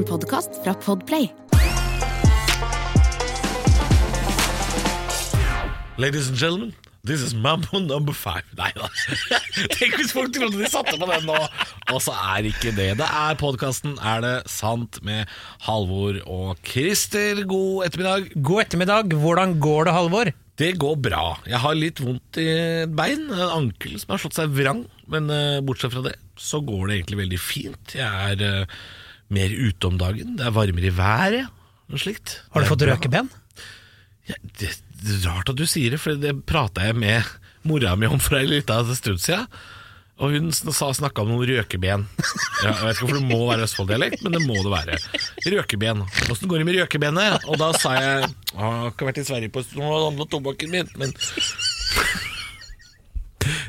En podkast fra Podplay. Ladies and gentlemen, this is Mambo number five. Nei da. Tenk hvis folk trodde de satte på den nå, og så er ikke det. Det er podkasten Er det sant? med Halvor og Christer. God ettermiddag. God ettermiddag. Hvordan går det, Halvor? Det går bra. Jeg har litt vondt i et bein, en ankel som har slått seg vrang. Men eh, bortsett fra det, så går det egentlig veldig fint. Jeg er eh, mer ute om dagen. Det er varmere i været og slikt. Har du fått røkeben? Ja, det, det er rart at du sier det, for det prata jeg med mora mi om for ei lita stund siden. Og hun sn- snakka om noen røkeben. Ja, jeg vet ikke hvorfor det må være Østfold-dialekt, men det må det være. Røkeben. Åssen går det med røkebenet? Og da sa jeg Jeg har ikke vært i Sverige på og handla tobakken min, men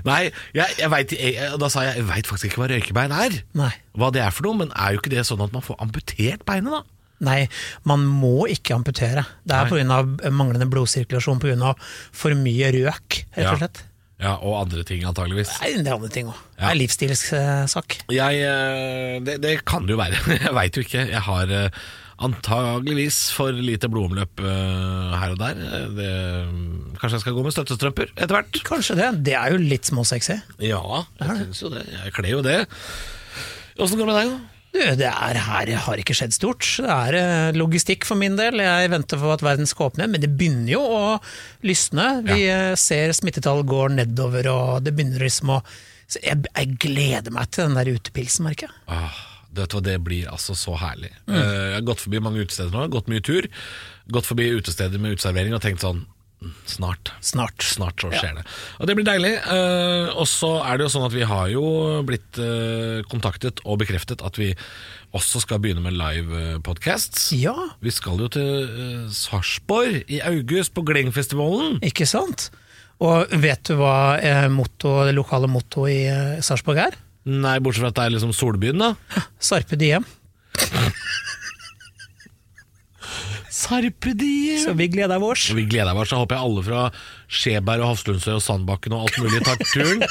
Nei, jeg, jeg vet, jeg, da sa jeg jeg veit faktisk ikke hva røykebein er. Nei. Hva det er for noe, men er jo ikke det sånn at man får amputert beinet, da? Nei, man må ikke amputere. Det er pga. manglende blodsirkulasjon pga. for mye røk, rett og slett. Ja, Og andre ting, antageligvis. Nei, det er andre ting òg. Det er livsstilssak. Jeg, eh, det, det kan det jo være. Jeg veit jo ikke. Jeg har eh, antageligvis for lite blodomløp eh, her og der. Eh, Det, kanskje jeg skal gå med støttestrømper etter hvert? Kanskje det. Det er jo litt småsexy. Ja, jeg syns jo det. Jeg kler jo det. Åssen går det med deg, da? Du, det er her det har ikke skjedd stort. Det er eh, logistikk for min del. Jeg venter på at verden skal åpne, men det begynner jo å lysne. Vi ja. ser smittetall går nedover, og det begynner liksom å jeg, jeg gleder meg til den der utepilsen, merker jeg. Ah, vet du hva, det blir altså så herlig. Eh, Jeg har gått forbi mange utesteder nå, gått mye tur. Gått forbi utesteder med uteservering og tenkt sånn mm, Snart. Snart. Snart så skjer det. Og det blir deilig. Eh, og så er det jo sånn at vi har jo blitt eh, kontaktet og bekreftet at vi også skal begynne med live podcasts. Ja, Vi skal jo til Sarpsborg i august, på Glengfestivalen. ikke sant? Og vet du hva motto, det lokale mottoet i Sarpsborg er? Nei, bortsett fra at det er liksom Solbyen, da. Sarpe Diem. Sarpedie! Så vi gleder. Og vi gleder oss, så håper jeg alle fra Skjeberg og Hafslundsøy og Sandbakken og alt mulig tar turen.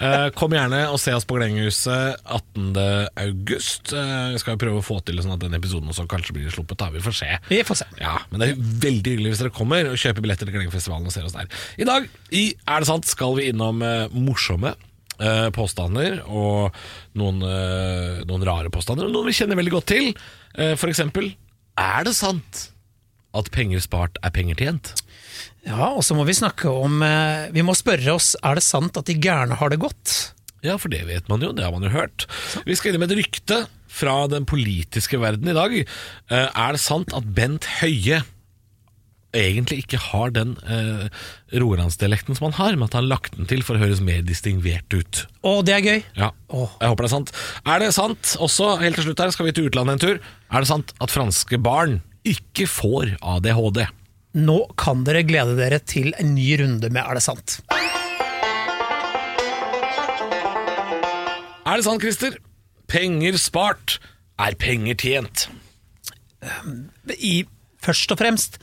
Eh, kom gjerne og se oss på Glenghuset 18. august. Eh, vi skal jo prøve å få til sånn at den episoden også kanskje blir sluppet. Da. Vi får se. Vi får se. Ja, Men det er veldig hyggelig hvis dere kommer og kjøper billetter til Glengfestivalen og ser oss der. I dag i Er det sant skal vi innom eh, morsomme eh, påstander og noen, eh, noen rare påstander, og noen vi kjenner veldig godt til. Eh, for eksempel, er det sant at penger spart er penger tjent? Ja, og så må vi snakke om eh, Vi må spørre oss er det sant at de gærne har det godt. Ja, for det vet man jo, det har man jo hørt. Vi skal inn med et rykte fra den politiske verden i dag. Eh, er det sant at Bent Høie egentlig ikke har den eh, rogalandsdialekten som han har, men at han har lagt den til for å høres mer distingvert ut? Å, det er gøy! Ja, Åh. jeg håper det er sant. Er det sant, også helt til slutt her, skal vi til utlandet en tur, er det sant at franske barn ikke får ADHD? Nå kan dere glede dere til en ny runde med Er det sant? Er det sant, Christer? Penger spart er penger tjent. I, først og fremst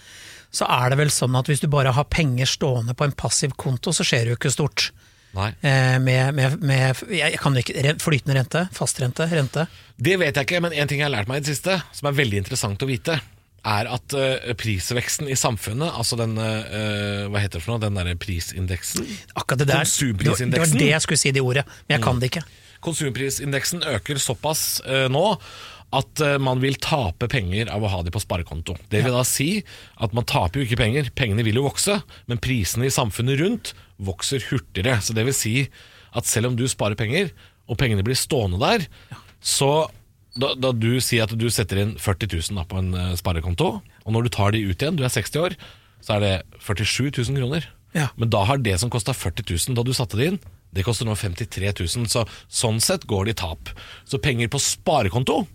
så er det vel sånn at hvis du bare har penger stående på en passiv konto, så skjer det jo ikke stort. Eh, med, med, med ikke, Flytende rente, fastrente, rente. Det vet jeg ikke, men en ting jeg har lært meg i det siste, som er veldig interessant å vite, er at eh, prisveksten i samfunnet, altså den eh, Hva heter det for noe? Den derre prisindeksen? Akkurat det der. Konsumprisindeksen. det var det jeg skulle si, det ordet. Men jeg kan det ikke. Konsumprisindeksen øker såpass eh, nå at eh, man vil tape penger av å ha de på sparekonto. Det vil da si at man taper jo ikke penger, pengene vil jo vokse, men prisene i samfunnet rundt vokser hurtigere. Så det vil si at selv om du sparer penger, og pengene blir stående der, så da, da du sier at du setter inn 40 000 da, på en eh, sparekonto, og når du tar de ut igjen, du er 60 år, så er det 47 000 kroner. Ja. Men da har det som kosta 40 000 da du satte det inn, det koster nå 53 000. Så sånn sett går det i tap. Så penger på sparekonto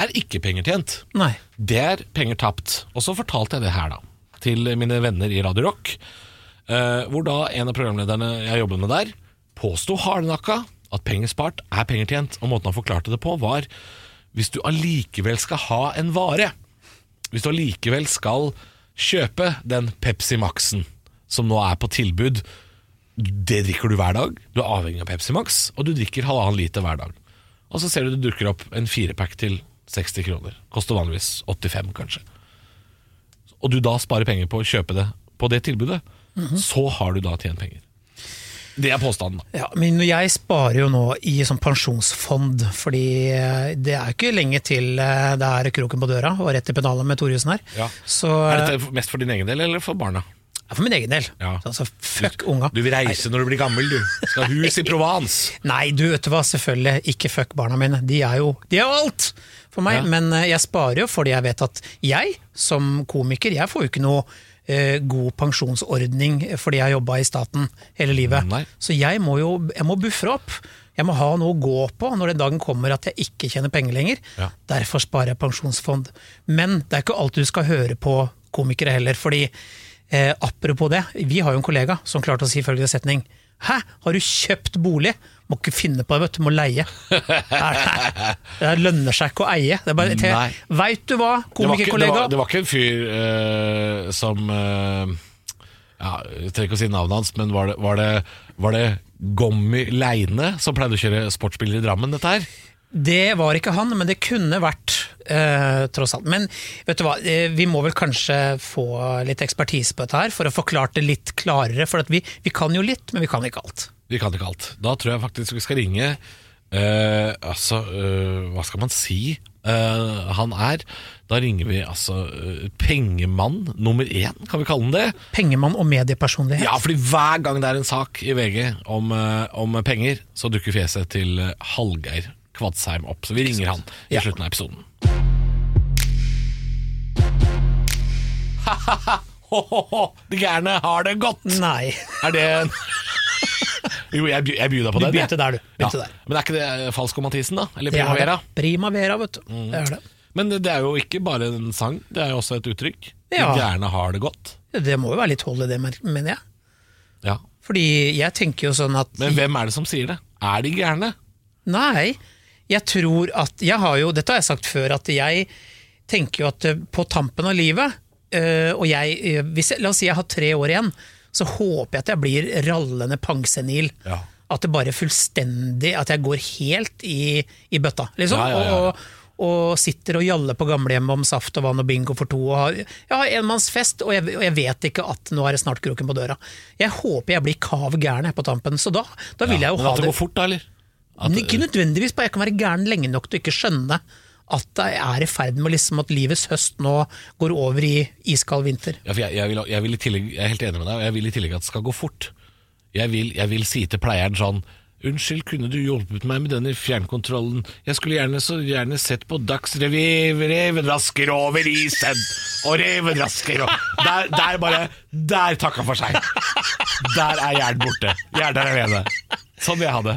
er ikke penger tjent. Nei. Det er penger tapt. Og så fortalte jeg det her, da, til mine venner i Radio Rock. Eh, hvor da en av programlederne jeg jobber med der, påsto hardnakka at penger spart er penger tjent. Og måten han forklarte det på, var hvis du allikevel skal ha en vare, hvis du allikevel skal kjøpe den Pepsi Max-en som nå er på tilbud, det drikker du hver dag. Du er avhengig av Pepsi Max, og du drikker halvannen liter hver dag. Og så ser du det dukker opp en firepack til 60 kroner. Koster vanligvis 85, kanskje. Og du da sparer penger på å kjøpe det på det tilbudet, så har du da tjent penger. Det er påstanden. Ja, men jeg sparer jo nå i sånn pensjonsfond, fordi eh, det er ikke lenge til eh, det er kroken på døra og rett i pennalet med Thoresen her. Ja. Så Er eh, dette mest for din egen del, eller for barna? For min egen del. Ja. Altså, fuck unga. Du vil reise når du blir gammel, du. Skal ha hus i Provence. Nei, du vet du hva, selvfølgelig ikke fuck barna mine. De er jo, de er jo alt for meg. Ja. Men eh, jeg sparer jo fordi jeg vet at jeg, som komiker, jeg får jo ikke noe eh, god pensjonsordning fordi jeg har jobba i staten hele livet. Nei. Så jeg må jo jeg må buffre opp. Jeg må ha noe å gå på når den dagen kommer at jeg ikke tjener penger lenger. Ja. Derfor sparer jeg pensjonsfond. Men det er ikke alt du skal høre på komikere heller. fordi eh, apropos det, vi har jo en kollega som klarte å si følgende setning. Hæ, har du kjøpt bolig? Må ikke finne på det, vet du, må leie. Det lønner seg ikke å eie. Det er bare, til. Veit du hva, var, det, det var ikke en fyr eh, som eh, ja, Jeg trenger ikke å si navnet hans, men var det, var det, var det Gommi Leine som pleide å kjøre sportsbiler i Drammen, dette her? Det var ikke han, men det kunne vært, eh, tross alt. Men vet du hva, eh, vi må vel kanskje få litt ekspertise på dette her, for å forklare det litt klarere. For at vi, vi kan jo litt, men vi kan ikke alt. Vi kan ikke alt. Da tror jeg faktisk vi skal ringe eh, Altså, eh, hva skal man si eh, han er? Da ringer vi altså eh, pengemann nummer én, kan vi kalle han det? Pengemann og mediepersonlighet. Ja, fordi hver gang det er en sak i VG om, om penger, så dukker fjeset til Hallgeir Kvadsheim opp. Så vi ringer han i Ja. slutten av episoden. Ho-ho-ho, de gærne har det godt! Nei. Er det en Jo, jeg, by- jeg byr deg på Du den. Du begynte der, du. Begynte ja. der. Men er ikke det eh, Falsko Mathisen, da? Eller er Primavera? det. Primavera, vet du. Mm. Det er det. Men det er jo ikke bare en sang, det er jo også et uttrykk. Ja. De gærne har det godt. Det må jo være litt hold i det, mener jeg. Ja. Fordi jeg tenker jo sånn at Men hvem er det som sier det? Er de gærne? Nei, jeg tror at Jeg har jo, dette har jeg sagt før, at jeg tenker jo at eh, på tampen av livet øh, Og jeg, øh, hvis jeg, La oss si jeg har tre år igjen, så håper jeg at jeg blir rallende pangsenil. Ja. At det bare fullstendig At jeg går helt i, i bøtta, liksom. Ja, ja, ja, ja. Og, og sitter og jaller på gamlehjemmet om saft og vann og bingo for to. Og har ja, enmannsfest, og jeg, og jeg vet ikke at nå er det snart kroken på døra. Jeg håper jeg blir kav gæren på tampen, så da, da vil jeg jo Men ha at det det går fort, da, eller? Men ikke nødvendigvis, bare jeg kan være gæren lenge nok til å ikke skjønne at jeg er i ferd med liksom at livets høst nå går over i iskald vinter. Ja, jeg, jeg, vil, jeg, vil i tillegg, jeg er helt enig med deg, og jeg vil i tillegg at det skal gå fort. Jeg vil, jeg vil si til pleieren sånn Unnskyld, kunne du hjulpet meg med denne fjernkontrollen? Jeg skulle gjerne så gjerne sett på Dagsrevy, reven rasker over isen, og reven rasker over Der, der bare Der takka for seg. Der er hjernen borte. Hjernen er alene. Sånn vil jeg ha det.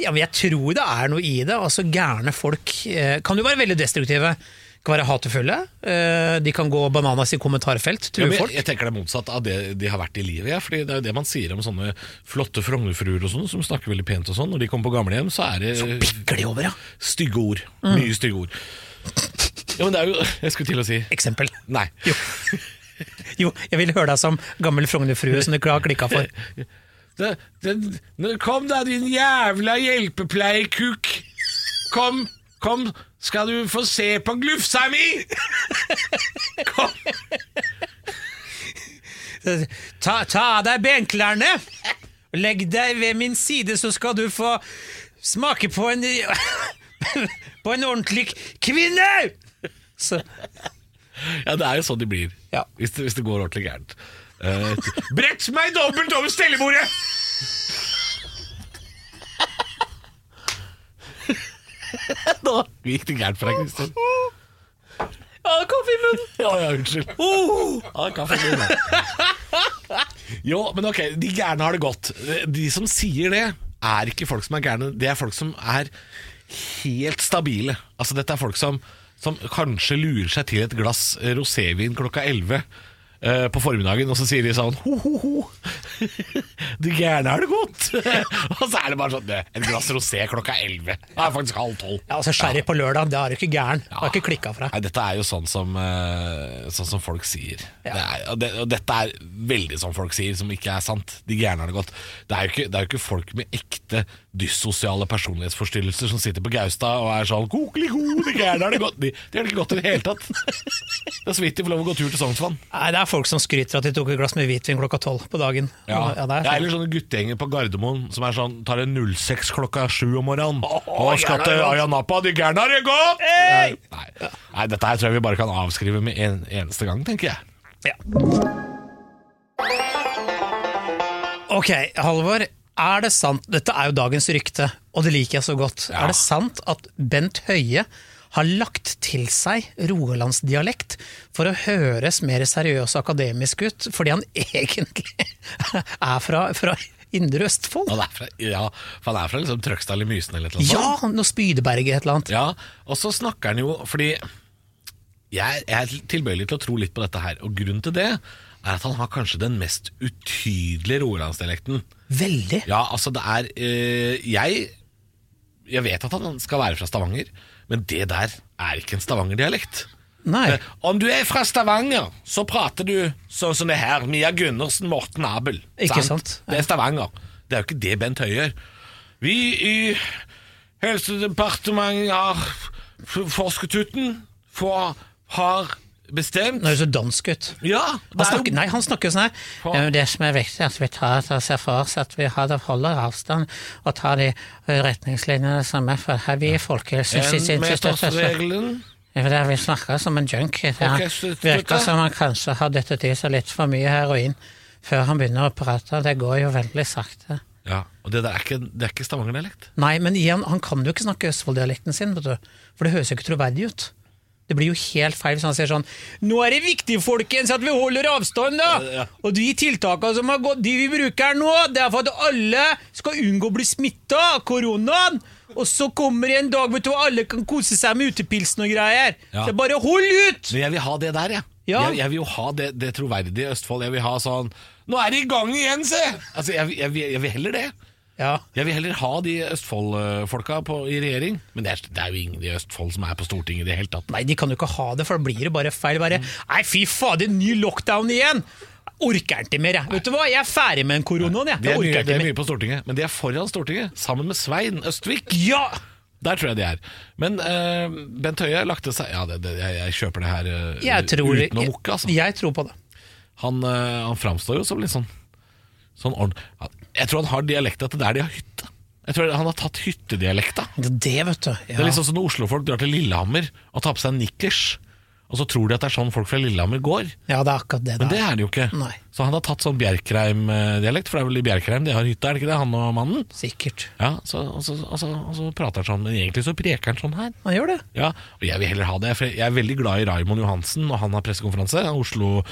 Ja, men Jeg tror det er noe i det. altså Gærne folk eh, kan jo være veldig destruktive. Kan være hatefulle. Eh, de kan gå bananas i kommentarfelt. Ja, True men jeg, folk. jeg tenker det er motsatt av det de har vært i livet. Ja, fordi Det er jo det man sier om sånne flotte Frognerfruer og sånn, som snakker veldig pent og sånn. Når de kommer på gamlehjem, så er det så de over, ja. stygge ord. Mye stygge ord. Ja, men det er jo Jeg skulle til å si Eksempel. Nei. Jo. jo, jeg vil høre deg som gammel Frogner-frue som du har klikka for. Det, det, kom da, din jævla hjelpepleierkuk. Kom, kom, skal du få se på glufsa mi? Kom. Ta, ta av deg benklærne! Legg deg ved min side, så skal du få smake på en På en ordentlig kvinne! Så, Ja, det er jo sånn de blir. Ja. Hvis, det, hvis det går ordentlig gærent. Eh, brett meg dobbelt over stellebordet! Nå gikk det gærent for deg, Kristin. ja, kaffe i munnen! Ja, ja, unnskyld. Ja, kaffe i munnen. Jo, men ok, de gærne har det godt. De som sier det, er ikke folk som er gærne. Det er folk som er helt stabile. Altså, dette er folk som, som kanskje lurer seg til et glass rosévin klokka 11 eh, på formiddagen, og så sier de sånn ho, ho, ho. Du gærne har det godt. og så er det bare sånn Et glass rosé klokka elleve. Det er faktisk halv tolv. Ja, altså Sherry på lørdag, det er du ikke gæren. Det har ikke klikka fra. Nei, dette er jo sånn som, eh, sånn som folk sier. Ja. Det er, og, det, og dette er veldig sånn folk sier, som ikke er sant. De gærne har det godt. Det er, jo ikke, det er jo ikke folk med ekte dyssosiale personlighetsforstyrrelser som sitter på Gaustad og er sånn Kokelig god, de gærne har det godt. De, de har det ikke godt i det hele tatt. Det er så vidt de får lov å gå tur til Sognsvann. Nei, Det er folk som skryter at de tok et glass med hvitvin klokka tolv på dagen. Ja. ja, det er det er sånn. sånne guttegjenger på Gardermoen som er sånn, tar en 06 klokka sju om morgenen. oh, og skal til. Ayanapa, de gærne har det godt! Hey! Nei. Nei, dette her tror jeg vi bare kan avskrive med en eneste gang, tenker jeg. Ja. Ok, Halvor. Er det sant, Dette er jo dagens rykte, og det liker jeg så godt. Ja. Er det sant at Bent Høie har lagt til seg rogalandsdialekt for å høres mer seriøs og akademisk ut, fordi han egentlig er fra, fra Indre Østfold? Han er fra, ja, for han er fra liksom Trøgstad eller Mysen eller annet sånt. Ja, noe Spydeberget et eller annet. Ja, og så snakker han jo Fordi jeg, jeg er tilbøyelig til å tro litt på dette her, og grunnen til det er at han har kanskje den mest utydelige rogalandsdialekten. Veldig. Ja, altså det er øh, Jeg Jeg vet at han skal være fra Stavanger, men det der er ikke en Stavanger-dialekt. Nei. Eh, Om du er fra Stavanger, så prater du sånn som det her. Mia Gundersen, Morten Abel. Ikke sant? Det er Stavanger. Det er jo ikke det Bent Høie gjør. Vi i Helsedepartementet har forsket uten for har bestemt Nå høres det dansk ut. Ja, Han er snakker, nei, han snakker sånn her. «Ja, Det som er viktig, er at vi tar ser for oss at vi har holder avstand og tar de retningslinjene som er for her. Vi i Folkehelseinstituttet enmetersregelen. Det er Vi snakker som en junkie. Det Folkehelseinstituttet. virker som han kanskje har dyttet i seg litt for mye heroin før han begynner å prate. Det går jo veldig sakte. Ja, og det der er ikke, det er ikke Stavanger-dialekt. Nei, men igjen, han kan jo ikke snakke Østfold-dialekten sin, vet du. For det høres jo ikke troverdig ut. Det blir jo helt feil hvis han sier sånn Nå er det viktig, folkens, at vi holder avstand, da! Ja. Og de tiltakene som har gått, de vi bruker nå, det er for at alle skal unngå å bli smitta av koronaen! Og så kommer det en dag vet du, hvor alle kan kose seg med utepilsen og greier. Ja. Så bare hold ut! Men jeg vil ha det der, jeg. Ja. Jeg, jeg vil jo ha det, det troverdige Østfold. Jeg vil ha sånn Nå er det i gang igjen, se! Altså, jeg, jeg, jeg vil heller det. Ja. Jeg vil heller ha de Østfold-folka på- i regjering. Men det er, det er jo ingen i Østfold som er på Stortinget i det hele tatt. Nei, de kan jo ikke ha det, for da blir det bare feil. Bare, Nei, fy fader, ny lockdown igjen! Orker ikke mer, jeg. Vet du hva, jeg er ferdig med den koronaen, jeg. De Jeg er, mye, orker de ikke er mer. mye på Stortinget, men de er foran Stortinget, sammen med Svein Østvik. Ja! Der tror jeg de er. Men eh, Bent Høie lagte seg Ja, det, det, jeg, jeg kjøper det her eh, Jeg tror, uten å mukke, altså. jeg, jeg tror på det. Han, eh, han framstår jo som litt sånn, sånn ordn- Jeg tror han har dialekta til der de har hytte. Jeg tror Han har tatt hyttedialekta. Det, vet du. Det er liksom sånn når Oslo-folk drar til Lillehammer og tar på seg nikkers. Og så tror de at det er sånn folk fra Lillehammer går. Ja, det er akkurat det Men det er det jo ikke. Nei. Så han har tatt sånn Bjerkreim-dialekt, for det er vel i Bjerkreim de har hytte, er det ikke det? Han og mannen? Sikkert. Ja, så, og, så, og, så, og så prater han sånn, men egentlig så preker han sånn her. Han gjør det. Ja, og jeg vil heller ha det, for jeg er veldig glad i Raimond Johansen og han har pressekonferanse, Oslo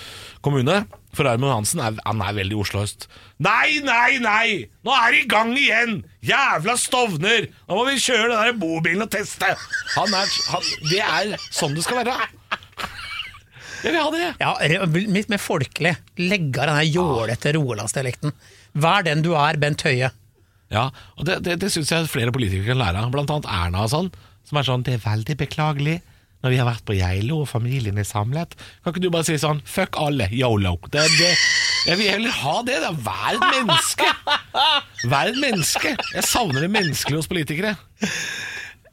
kommune. For Raymond Hansen er, han er veldig Oslo-øst. Nei, nei, nei! Nå er det i gang igjen! Jævla Stovner! Nå må vi kjøre den der bobilen og teste! Han er, han, det er sånn det skal være. Jeg vil ha det. Ja, Litt mer folkelig. Legge av den jålete rogalandsdialekten. Vær den du er, Bent Høie. Ja, og det, det, det syns jeg flere politikere kan lære av. Blant annet Erna og sånn. Som er sånn Det er veldig beklagelig når vi har vært på Geilo og familien er samlet. Kan ikke du bare si sånn Fuck alle, yolo. Det, det, jeg vil heller ha det. da Vær et menneske. Vær et menneske. Jeg savner det menneskelige hos politikere.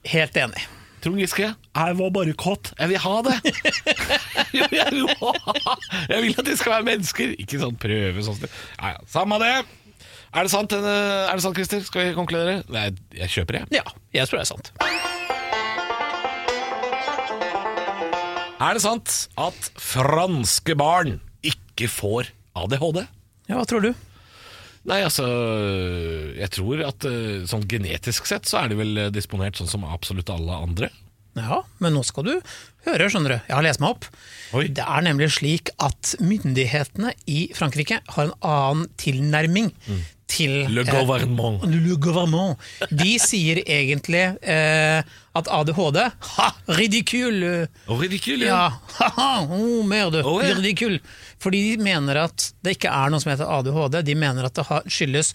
Helt enig. Trond Giske, jeg var bare kåt. Jeg vil ha det. jeg, vil at de skal være mennesker, ikke sånn prøve sånn. Ja, ja, Samme det. Er det sant, eh, er det sant, Christer? Skal vi konkludere? Nei, jeg kjøper det. Ja, jeg tror det er sant. Er det sant at franske barn ikke får ADHD? Ja, Hva tror du? Nei, altså Jeg tror at eh, sånn genetisk sett så er de vel eh, disponert sånn som absolutt alle andre. Ja, men nå skal du høre, skjønner du. Jeg har lest meg opp. Oi. Det er nemlig slik at myndighetene i Frankrike har en annen tilnærming til Le eh, gouvernement. Le gouvernement. De sier egentlig eh, at ADHD Ha! Ridicule! Ridicule. Ja, haha, oh, merde, Oh, ja. ridicule. Fordi de mener at det ikke er noe som heter ADHD. De mener at det skyldes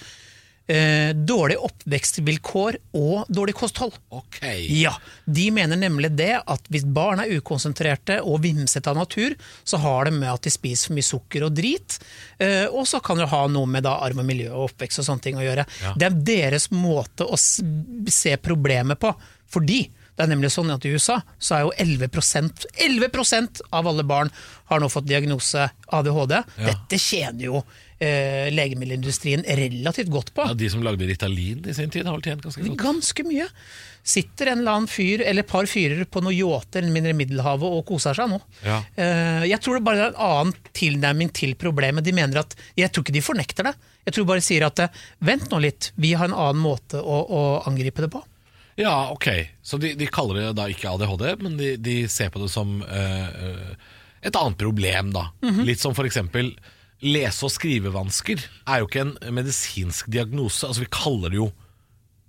eh, dårlig oppvekstvilkår og dårlig kosthold. Ok. Ja, De mener nemlig det at hvis barn er ukonsentrerte og vimsete av natur, så har det med at de spiser for mye sukker og drit, eh, og så kan det ha noe med da arv og miljø og oppvekst og sånne ting å gjøre. Det er deres måte å se problemet på, fordi det er nemlig sånn at i USA så er jo 11% 11% av alle barn har nå fått diagnose ADHD. Dette tjener jo eh, legemiddelindustrien relativt godt på. Ja, de som lagde Ritalin i sin tid, har vel tjent ganske godt. Ganske mye. Sitter en eller annen fyr eller et par fyrer på noen yachter mindre i Middelhavet og koser seg nå. Ja. Eh, Jeg tror det bare er en annen tilnærming til problemet. De mener at, Jeg tror ikke de fornekter det. Jeg tror bare de sier at eh, vent nå litt, vi har en annen måte å, å angripe det på. Ja, ok. Så de, de kaller det da ikke ADHD, men de, de ser på det som eh, et annet problem, da. Mhm. Litt som for eksempel lese- og skrivevansker er jo ikke en medisinsk diagnose. Altså Vi kaller det jo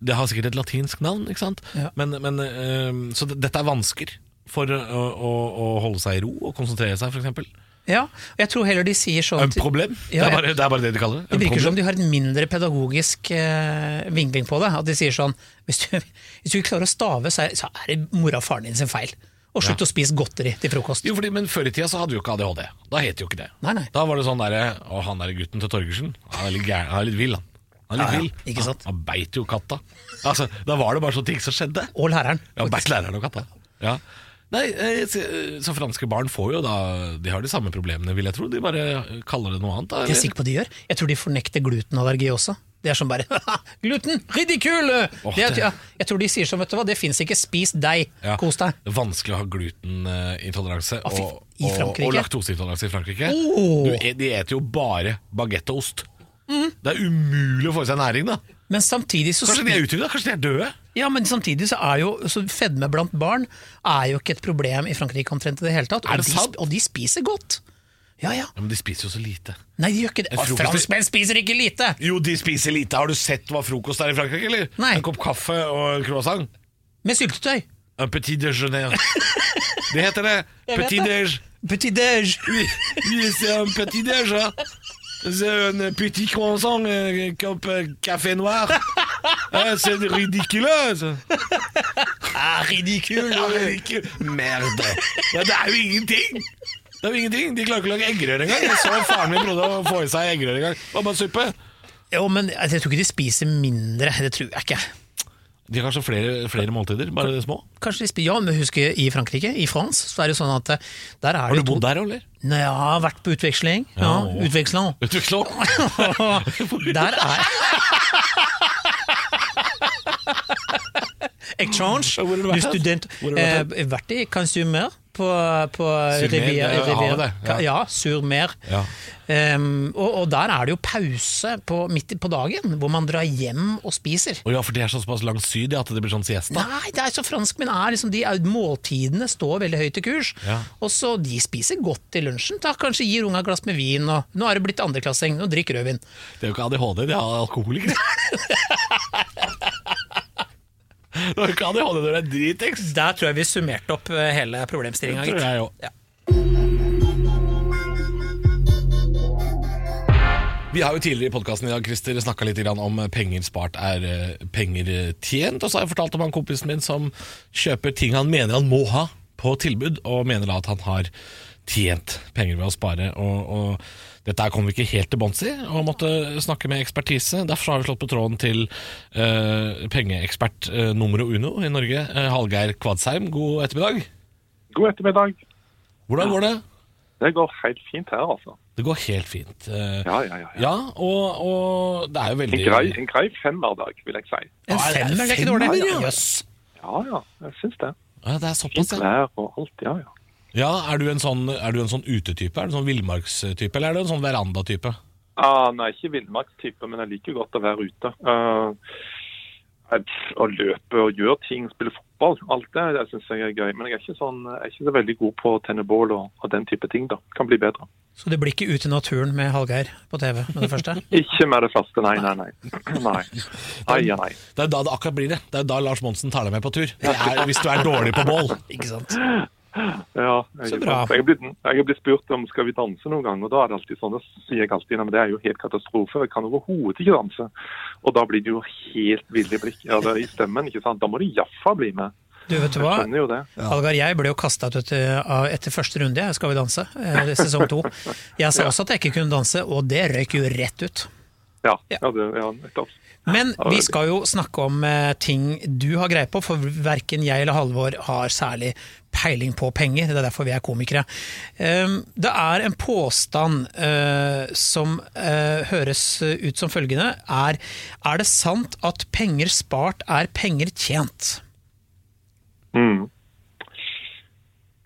Det har sikkert et latinsk navn, ikke sant? Ja. Men, men, eh, så dette er vansker for å, å, å holde seg i ro og konsentrere seg, f.eks. Ja, og Jeg tror heller de sier sånn En problem? Ja, det, er bare, det er bare det de kaller det. Det virker virker som problem. de har en mindre pedagogisk eh, vinkling på det. At de sier sånn Hvis du, hvis du ikke klarer å stave, så er, så er det mora og faren din sin feil. Og slutt å spise godteri til frokost. Jo, fordi, Men før i tida så hadde vi jo ikke ADHD. Da het det jo ikke det. Nei, nei. Da var det sånn derre Å, han der gutten til Torgersen, han er litt, gæren, han er litt vill, han. Han er litt Ja, ja, vill. ikke sant? Han, han beit jo katta. Altså, Da var det bare sånne ting som skjedde. Og læreren. Ja, beit læreren og katta. Ja. Nei, eh, så, så franske barn får jo da De har de samme problemene, vil jeg tro. De bare kaller det noe annet. Da, Det er jeg sikker på de gjør. Jeg tror de fornekter glutenallergi også. Det er sånn bare Gluten! Ridicule! Oh, det, er- ja, jeg tror de sier sånn, vet du hva, det fins ikke. Spis deg. Ja. Kos deg. Det er vanskelig å ha glutenintoleranse Ah, og, og, og laktoseintoleranse i Frankrike. Oh. Du, de eter jo bare bagett og ost. Det er umulig å få i seg næring, da. Men samtidig så Kanskje de er utrydda? Kanskje de er døde? Ja, men samtidig så er jo så fedme blant barn er jo ikke et problem i Frankrike omtrent i det hele tatt. Og de, og de spiser godt. Ja, ja. Ja, Men de spiser jo så lite. Nei, de gjør ikke det. Frokost- Franskmenn spiser ikke lite! Jo, de spiser lite. Har du sett hva frokost er i Frankrike, eller? Nei. En kopp kaffe og en croissant. Med syltetøy. Un petit déjeuner. Det heter det. Petit déj. Petit déj. Oui, oui, c'est un petit déj. C'est un petit croissant, un kopp café noir. Eh, C'est ridicule. ça. Ah, ridicule. Ja, ridicule. Merde. Ja, det er jo ingenting. Det er jo ingenting. De klarer ikke å lage eggerøre engang. Jeg så faren min prøvde å få i seg eggerøre en gang. Det var bare suppe. Jo, men jeg tror ikke de spiser mindre. Det tror jeg ikke. De har kanskje flere, flere måltider, bare små. Kanskje de spiser, ja, men husk i Frankrike, i France, så er det jo sånn at eh, der er Har det du bodd der, eller? Nei, jeg har vært på utveksling. Ja, Ja. utveksling. Der er Exchange. Du student. Eh, vært i Consumer på, på Riviera. ja, Riviera. ja. Ja, Sur Mer. Ja. Um, og, og der er det jo pause på, midt på dagen, hvor man drar hjem og spiser. Å ja, for det er såpass langt syd at det blir sånn siesta. Nei, det er så fransk, men er liksom, de måltidene står veldig høyt i kurs. Ja. Og så De spiser godt i lunsjen. Da kanskje gir unga et glass med vin. Og, nå er det blitt andreklassing, nå drikker rødvin. Det er jo ikke ADHD, de har alkoholikere. Du har ikke ADHD når du er dritings. Der tror jeg vi summerte opp eh, hele problemstillinga. Det tror jeg også. Ja. Vi har jo tidligere i podkasten i dag Christer, snakka litt om penger spart er eh, penger tjent. Og så har jeg fortalt om han kompisen min som kjøper ting han mener han må ha på tilbud, og mener da at han har tjent penger ved å spare. Og, og dette her kommer vi ikke helt til bunns i, og måtte snakke med ekspertise. Derfor har vi slått på tråden til uh, pengeekspert uh, numero uno i Norge, uh, Hallgeir Kvadsheim. God ettermiddag. God ettermiddag. Hvordan går det? Det går helt fint her, altså. Det går helt fint. Uh, Ja, ja, ja. ja. ja og, og det er jo En veldig grei, en grei femmerdag, vil jeg si. En er femmer, det er ikke dårlig. ja. Jøss. Ja, ja, jeg syns det. Ja, det er såpass, Fint ja. vær og alt, ja, ja. Ja, er du en sånn, er du en sånn utetype? Er du en sånn villmarkstype, eller er du en sånn verandatype? Ah, nei, ikke villmarkstype, men jeg liker godt å være ute. Uh, Å løpe og gjøre ting, spille fotball, alt det, det syns jeg er gøy. Men jeg er ikke, sånn, jeg er ikke så veldig god på å tenne bål og, og den type ting. da. Kan bli bedre. Så det blir ikke Ut i naturen med Hallgeir på TV med det første? Ikke med det første, nei, nei, nei. Nei, ja, nei. Det er da det akkurat blir det. Det er da Lars Monsen tar deg med på tur. Det er, hvis du er dårlig på bål. Ikke sant? Ja, jeg, Så bra. Jeg er, blitt, jeg er blitt spurt om skal vi danse noen gang, og da er det alltid sånn, da sier jeg alltid at det er jo helt katastrofe, jeg kan overhodet ikke danse. Og da blir det jo helt ville blikk eller, i stemmen, ikke sant. Da må du iallfall bli med. Du, vet du hva? jo det. Hallgeir, jeg ble jo kasta ut etter, etter første runde, jeg, Skal vi danse, eh, sesong to. Jeg sa også at jeg ikke kunne danse, og det røyk jo rett ut. Ja, Ja. ja, det, ja nettopp. Men vi skal jo snakke om eh, ting du har greie på, for verken jeg eller Halvor har særlig peiling på penger. Det er derfor vi er komikere. Um, det er en påstand eh, som eh, høres ut som følgende. Er, er det sant at penger spart er penger tjent? Mm.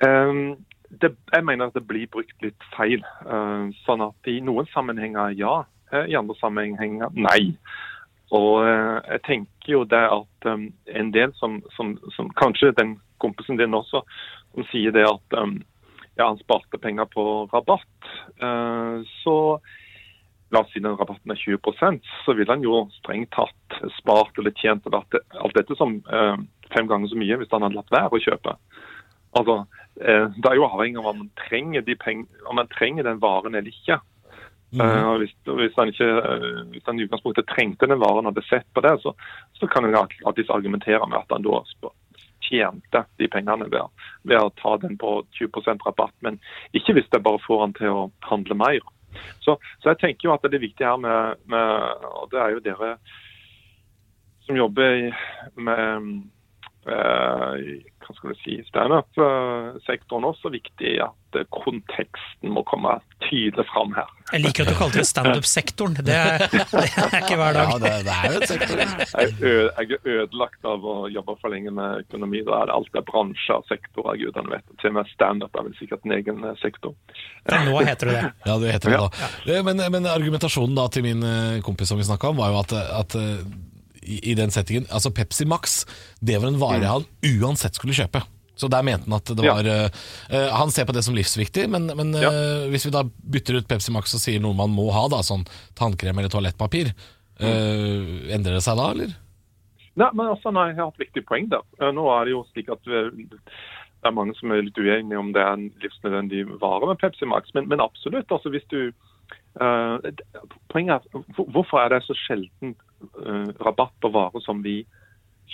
Um, det, jeg mener at det blir brukt litt feil. Uh, sånn at i noen sammenhenger ja, i andre sammenhenger nei. Og eh, jeg tenker jo det at um, en del som, som, som Kanskje den kompisen din også, som sier det at um, ja, han sparte penger på rabatt. Uh, så La oss si den rabatten er 20% så vil han jo strengt tatt spart eller tjent eller alt dette som uh, fem ganger så mye hvis han hadde latt være å kjøpe. Altså, uh, Det er jo avhengig av om man trenger, de om man trenger den varen eller ikke. Eh, og hvis, hvis, han ikke, eh, hvis han i utgangspunktet trengte den varen og hadde sett på det, så, så kan han alltids argumentere med at han da tjente de pengene ved, ved å ta den på 20% rabatt, men ikke hvis det bare får han til å handle mer. Så, så jeg tenker jo at det er viktig her med, med og det er jo dere som jobber med hva skal du si, standup-sektoren også viktig at eh, konteksten må komme tydelig fram her. Jeg liker at du kalte det standup-sektoren. Det, det er ikke hver dag. Ja, det, det er jo et sektor. Jeg jeg er ødelagt av å jobbe for lenge med økonomi. Da er det alltid er bransjer, sektorer, gudene vet. Til og med standup er vel sikkert en egen eh, sektor. Fra nå heter det det. Ja, det heter det da. Eh, Men, men argumentasjonen da til min eh, kompis som vi snakka om, var jo at, at eh, i, i den settingen Altså Pepsi Max, det var en vare han uansett skulle kjøpe. Så der mente han at det var ja. uh, Han ser på det som livsviktig, men, men eh, Ja. hvis vi da bytter ut Pepsi Max og sier noe man må ha, da, sånn tannkrem eller toalettpapir, uh, endrer det seg da, eller? Nei, men altså, nei, jeg har et viktig poeng der. Eh, Nå er det jo slik at det er mange som er litt uenige om det er en livsnødvendig vare med Pepsi Max, men, men absolutt. altså hvis du eh, Poenget er hvorfor er det så sjelden eh, rabatt på varer som vi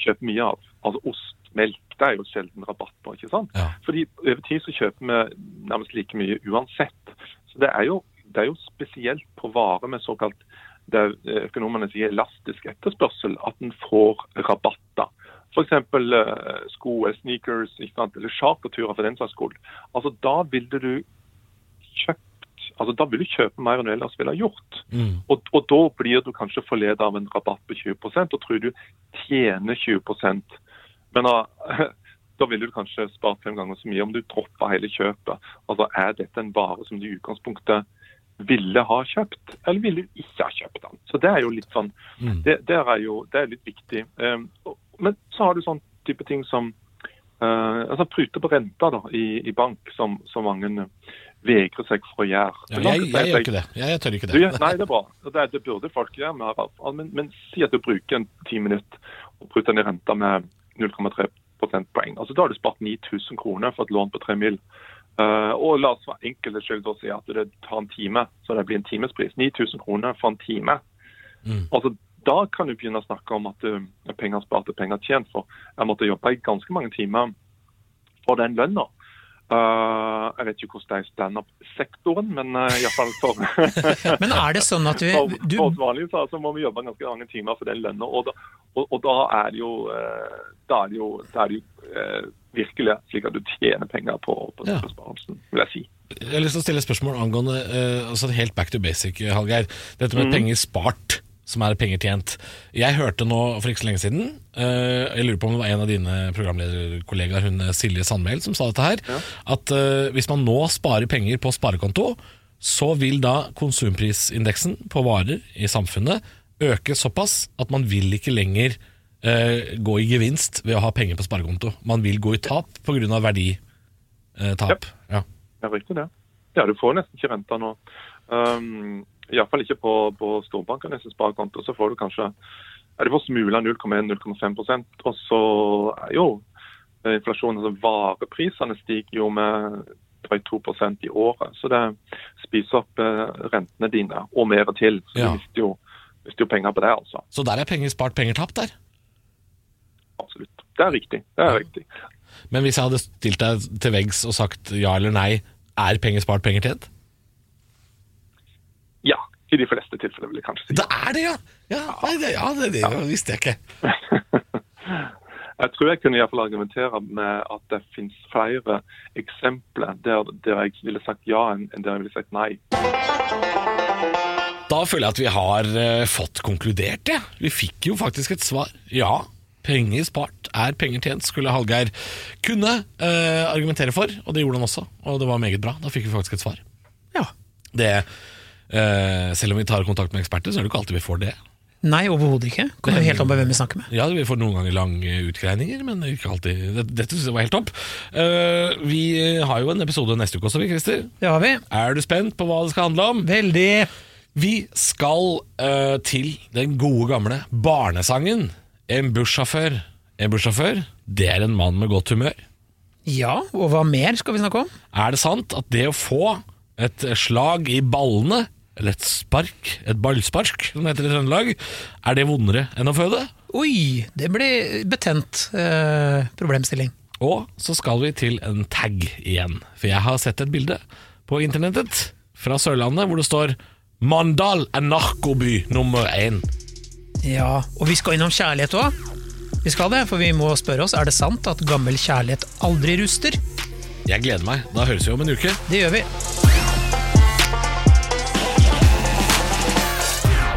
kjøper mye av? Altså ost, melk, det er jo sjelden rabatt på, ikke sant? Ja. Fordi over tid så kjøper vi nærmest like mye uansett. Så det er jo, det er jo spesielt på varer med såkalt det økonomene sier elastisk etterspørsel, at en får rabatter. F.eks. Uh, sko, sneakers eller charterturer for den saks skyld. Altså, da ville du kjøpt altså Da vil du kjøpe mer enn du ellers ville ha gjort. Mm. Og, og da blir du kanskje forledet av en rabatt på 20% og tror du tjener 20% Men da, da ville du kanskje spart fem ganger så mye om du dropper hele kjøpet. Altså, Er dette en vare som du i utgangspunktet ville ha kjøpt, eller ville du ikke ha kjøpt den? Så Det er jo litt sånn, Mm. det, det er jo det er litt viktig. Um, men så har du sånn type ting som uh, altså prute på renta da, i, i bank, som, som mange vegrer seg for å gjøre. Ja, jeg, jeg, gjør ikke det. Jeg, jeg tør ikke det. Du, nei, det er bra. Det, det burde folk gjøre. Mer av. Men, men si at du bruker en ti minutter og pruter ned renta med 0,3 prosentpoeng. Altså, da har du spart 9000 kroner for et lån på 3 mill. Uh, og la oss for enkeltes skyld si at det tar en time, så det blir en timespris. 9000 kroner for en time. Mm. Altså, da kan du begynne å snakke om at uh, penger spart er penger tjent. For jeg måtte jobbe i ganske mange timer for den lønna. Eh, jeg vet ikke hvordan det er i standup-sektoren, men uh, iallfall for Men er det sånn at vi, du, for oss vanlige så, altså, må vi jobbe ganske mange timer for den lønna. Og, og, og da er det jo, uh, da er det jo, da er det jo uh, virkelig slik at du tjener penger på, på Ja. vil jeg si. Jeg har lyst til å stille et spørsmål angående eh, altså helt back to basic, Hallgeir. Dette med penger spart, som er penger tjent. Jeg hørte nå for ikke så lenge siden, uh, jeg lurer på om det var en av dine programlederkollegaer, hun eh, Silje Sandmæl, som sa dette her, at uh, hvis man nå sparer penger på sparekonto, så vil da konsumprisindeksen på varer i samfunnet øke såpass at man vil ikke lenger uh, gå i gevinst ved å ha penger på sparekonto. Man vil gå i tap pga. verditap. Ja. Det er riktig det. Ja, du får nesten ikke renta nå. Um, Iallfall ikke på, på storbankenes sparekonto. Så får du kanskje er det for smula 0,1-0,5 Og så er jo inflasjonen, altså vareprisene stiger jo med drøyt 2 i året. Så det spiser opp eh, rentene dine, og mer til. Så Ja. du mister jo, mister jo penger på det, altså. Så der er penger spart, penger tapt der. Absolutt. Det er riktig. Det er riktig. Men hvis jeg hadde stilt deg til veggs og sagt ja eller nei, er penger spart, penger tjent? Ja, i de fleste tilfeller vil jeg kanskje si. Det er det, ja! Ja, nei, det, ja, det, det visste jeg ikke. Jeg tror jeg kunne i hvert fall argumentere med at det finnes flere eksempler der, der jeg ville sagt ja enn der jeg ville sagt nei. Da føler jeg at vi har eh, fått konkludert, ja. Vi fikk jo faktisk et svar. Ja, penger spart er penger tjent, skulle Hallgeir kunne uh, argumentere for, og det gjorde han også. Og det var meget bra. Da fikk vi faktisk et svar. Ja. Det, selv om vi tar kontakt med eksperter, så er det ikke alltid vi får det. Nei, overhodet ikke. Kommer helt an på hvem vi snakker med. Ja, vi får noen ganger lange utgreininger, men ikke alltid. Dette, dette synes jeg var helt topp. Eh, vi har jo en episode neste uke også, vi, Christer. Det har vi. Er du spent på hva det skal handle om? Veldig. Vi skal eh, til den gode gamle barnesangen. En bussjåfør. En bussjåfør, det er en mann med godt humør. Ja, og hva mer skal vi snakke om? Er det sant at det å få et slag i ballene, eller et spark, et ballspark, som det heter i Trøndelag, er det vondere enn å føde? Oi, det blir betent eh, problemstilling. Og så skal vi til en tag igjen. For jeg har sett et bilde på internettet fra Sørlandet hvor det står 'Mandal er narkoby nummer én'. Ja, og vi skal innom kjærlighet òg. Vi skal det, for vi må spørre oss er det sant at gammel kjærlighet aldri ruster. Jeg gleder meg. Da høres vi om en uke. Det gjør vi.